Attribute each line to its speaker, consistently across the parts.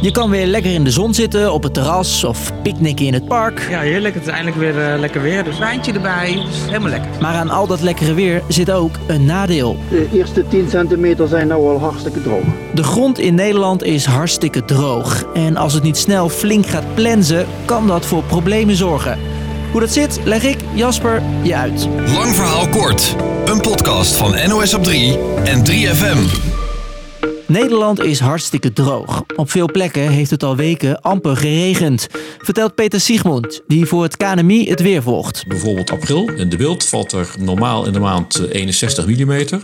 Speaker 1: Je kan weer lekker in de zon zitten, op het terras of picknicken in het park.
Speaker 2: Ja, heerlijk. Het is eindelijk weer uh, lekker weer. Dus wijntje erbij. Dus helemaal lekker.
Speaker 1: Maar aan al dat lekkere weer zit ook een nadeel.
Speaker 3: De eerste 10 centimeter zijn nou al hartstikke droog.
Speaker 1: De grond in Nederland is hartstikke droog. En als het niet snel flink gaat plensen, kan dat voor problemen zorgen. Hoe dat zit, leg ik, Jasper, je uit.
Speaker 4: Lang verhaal kort. Een podcast van NOS op 3 en 3FM.
Speaker 1: Nederland is hartstikke droog. Op veel plekken heeft het al weken amper geregend. Vertelt Peter Siegmund, die voor het KNMI het weer volgt.
Speaker 5: Bijvoorbeeld april. In de beeld valt er normaal in de maand 61 mm.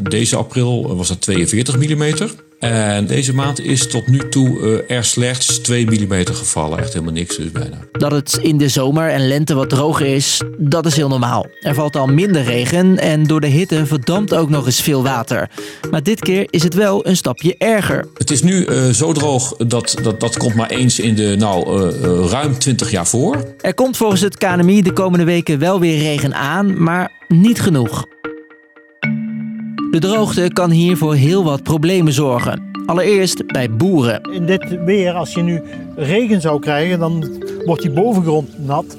Speaker 5: Deze april was het 42 mm. En deze maand is tot nu toe uh, er slechts 2 mm gevallen. Echt helemaal niks dus bijna.
Speaker 1: Dat het in de zomer en lente wat droger is, dat is heel normaal. Er valt al minder regen en door de hitte verdampt ook nog eens veel water. Maar dit keer is het wel een stapje erger.
Speaker 5: Het is nu uh, zo droog dat, dat dat komt maar eens in de nou, uh, ruim 20 jaar voor.
Speaker 1: Er komt volgens het KNMI de komende weken wel weer regen aan, maar niet genoeg. De droogte kan hier voor heel wat problemen zorgen. Allereerst bij boeren.
Speaker 6: In dit weer, als je nu regen zou krijgen, dan wordt die bovengrond nat.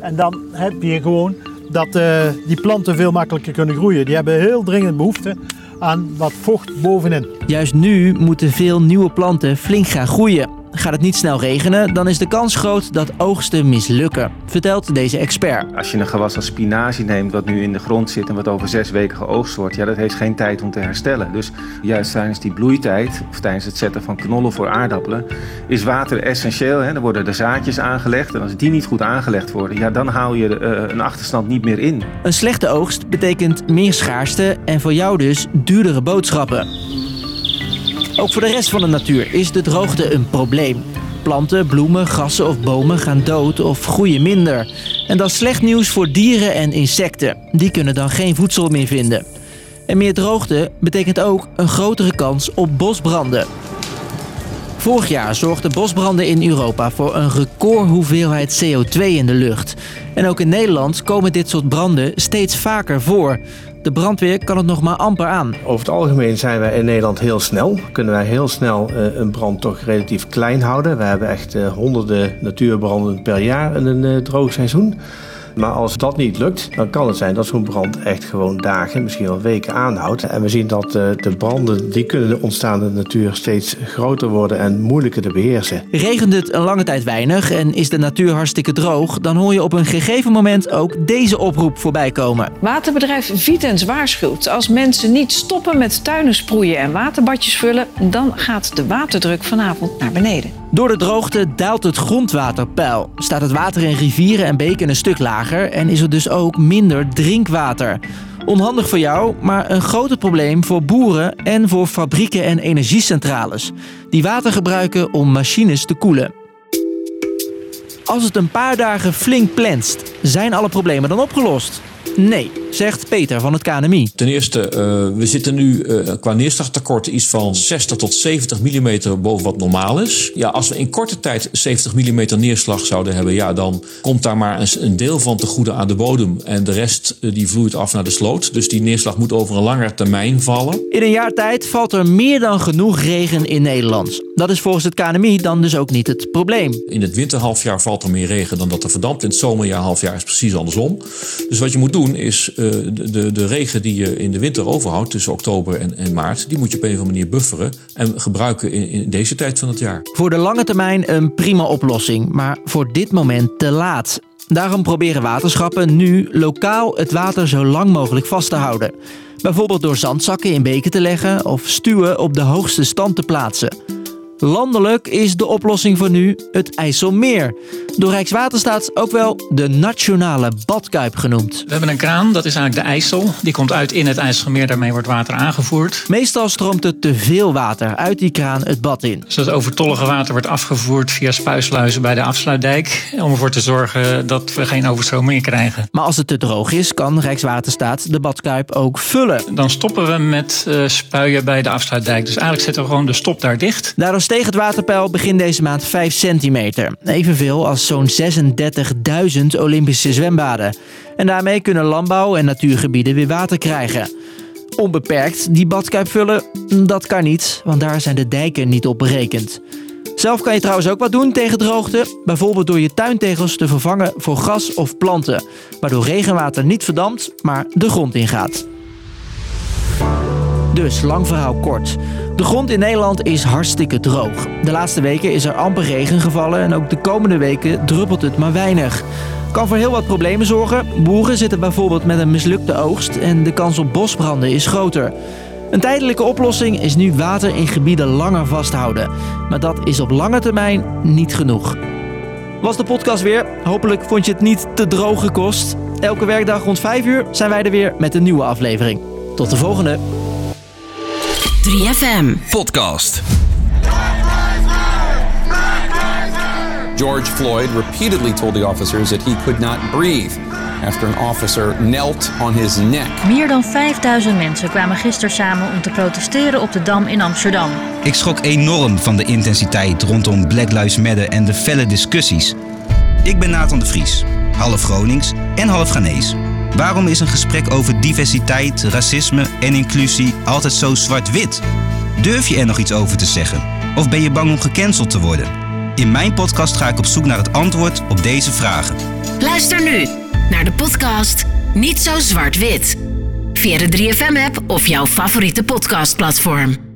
Speaker 6: En dan heb je gewoon dat uh, die planten veel makkelijker kunnen groeien. Die hebben heel dringend behoefte aan wat vocht bovenin.
Speaker 1: Juist nu moeten veel nieuwe planten flink gaan groeien. Gaat het niet snel regenen, dan is de kans groot dat oogsten mislukken, vertelt deze expert.
Speaker 7: Als je een gewas als spinazie neemt, wat nu in de grond zit en wat over zes weken geoogst wordt, ja, dat heeft geen tijd om te herstellen. Dus juist tijdens die bloeitijd, of tijdens het zetten van knollen voor aardappelen, is water essentieel. Hè? Dan worden de zaadjes aangelegd en als die niet goed aangelegd worden, ja, dan haal je uh, een achterstand niet meer in.
Speaker 1: Een slechte oogst betekent meer schaarste en voor jou dus duurdere boodschappen. Ook voor de rest van de natuur is de droogte een probleem. Planten, bloemen, grassen of bomen gaan dood of groeien minder. En dat is slecht nieuws voor dieren en insecten. Die kunnen dan geen voedsel meer vinden. En meer droogte betekent ook een grotere kans op bosbranden. Vorig jaar zorgden bosbranden in Europa voor een recordhoeveelheid CO2 in de lucht. En ook in Nederland komen dit soort branden steeds vaker voor. De brandweer kan het nog maar amper aan.
Speaker 8: Over het algemeen zijn wij in Nederland heel snel. Kunnen wij heel snel uh, een brand toch relatief klein houden. We hebben echt uh, honderden natuurbranden per jaar in een uh, droog seizoen. Maar als dat niet lukt, dan kan het zijn dat zo'n brand echt gewoon dagen, misschien wel weken aanhoudt. En we zien dat de branden die kunnen ontstaan in de natuur steeds groter worden en moeilijker te beheersen.
Speaker 1: Regent het een lange tijd weinig en is de natuur hartstikke droog, dan hoor je op een gegeven moment ook deze oproep voorbij komen.
Speaker 9: Waterbedrijf Vitens waarschuwt: als mensen niet stoppen met tuinen sproeien en waterbadjes vullen, dan gaat de waterdruk vanavond naar beneden.
Speaker 1: Door de droogte daalt het grondwaterpeil. Staat het water in rivieren en beken een stuk lager en is er dus ook minder drinkwater. Onhandig voor jou, maar een groot probleem voor boeren en voor fabrieken en energiecentrales. Die water gebruiken om machines te koelen. Als het een paar dagen flink plenst, zijn alle problemen dan opgelost? Nee, zegt Peter van het KNMI.
Speaker 5: Ten eerste, uh, we zitten nu uh, qua neerslagtekort iets van 60 tot 70 mm boven wat normaal is. Ja, als we in korte tijd 70 mm neerslag zouden hebben, ja, dan komt daar maar een, een deel van te goede aan de bodem. En de rest uh, die vloeit af naar de sloot. Dus die neerslag moet over een langere termijn vallen.
Speaker 1: In een jaar tijd valt er meer dan genoeg regen in Nederland. Dat is volgens het KNMI dan dus ook niet het probleem.
Speaker 5: In het winterhalfjaar valt er meer regen dan dat er verdampt. In het zomerjaarhalfjaar is precies andersom. Dus wat je moet doen is de, de, regen die je in de winter overhoudt tussen oktober en, en, maart, die moet je op een of andere manier bufferen en gebruiken in, in deze tijd van het jaar.
Speaker 1: Voor de lange termijn een prima oplossing, maar voor dit moment te laat. Daarom proberen waterschappen nu lokaal het water zo lang mogelijk vast te houden. Bijvoorbeeld door zandzakken in beken te leggen of stuwen op de hoogste stand te plaatsen. Landelijk is de oplossing voor nu het IJsselmeer. Door Rijkswaterstaat ook wel de nationale badkuip genoemd.
Speaker 2: We hebben een kraan, dat is eigenlijk de IJssel. Die komt uit in het IJsselmeer, daarmee wordt water aangevoerd.
Speaker 1: Meestal stroomt er te veel water uit die kraan het bad in.
Speaker 2: Dus dat overtollige water wordt afgevoerd via spuisluizen bij de afsluitdijk. Om ervoor te zorgen dat we geen overstroom meer krijgen.
Speaker 1: Maar als het te droog is, kan Rijkswaterstaat de badkuip ook vullen.
Speaker 2: Dan stoppen we met uh, spuien bij de afsluitdijk. Dus eigenlijk zetten we gewoon de stop daar dicht.
Speaker 1: Daardoor steeg het waterpeil begin deze maand 5 centimeter. Evenveel als zo'n 36.000 Olympische zwembaden. En daarmee kunnen landbouw- en natuurgebieden weer water krijgen. Onbeperkt die badkuip vullen, dat kan niet, want daar zijn de dijken niet op berekend. Zelf kan je trouwens ook wat doen tegen droogte. Bijvoorbeeld door je tuintegels te vervangen voor gras of planten. Waardoor regenwater niet verdampt, maar de grond ingaat. Dus, lang verhaal kort. De grond in Nederland is hartstikke droog. De laatste weken is er amper regen gevallen en ook de komende weken druppelt het maar weinig. Kan voor heel wat problemen zorgen. Boeren zitten bijvoorbeeld met een mislukte oogst en de kans op bosbranden is groter. Een tijdelijke oplossing is nu water in gebieden langer vasthouden. Maar dat is op lange termijn niet genoeg. Was de podcast weer. Hopelijk vond je het niet te droog gekost. Elke werkdag rond 5 uur zijn wij er weer met een nieuwe aflevering. Tot de volgende.
Speaker 4: 3FM Podcast.
Speaker 10: George Floyd repeatedly told the officers that he could not breathe after an officer knelt on his neck.
Speaker 11: Meer dan 5000 mensen kwamen gisteren samen om te protesteren op de Dam in Amsterdam.
Speaker 12: Ik schrok enorm van de intensiteit rondom Black Lives Matter en de felle discussies. Ik ben Nathan de Vries, half Gronings en half Ghanese. Waarom is een gesprek over diversiteit, racisme en inclusie altijd zo zwart-wit? Durf je er nog iets over te zeggen? Of ben je bang om gecanceld te worden? In mijn podcast ga ik op zoek naar het antwoord op deze vragen.
Speaker 13: Luister nu naar de podcast Niet zo zwart-wit. Via de 3FM-app of jouw favoriete podcastplatform.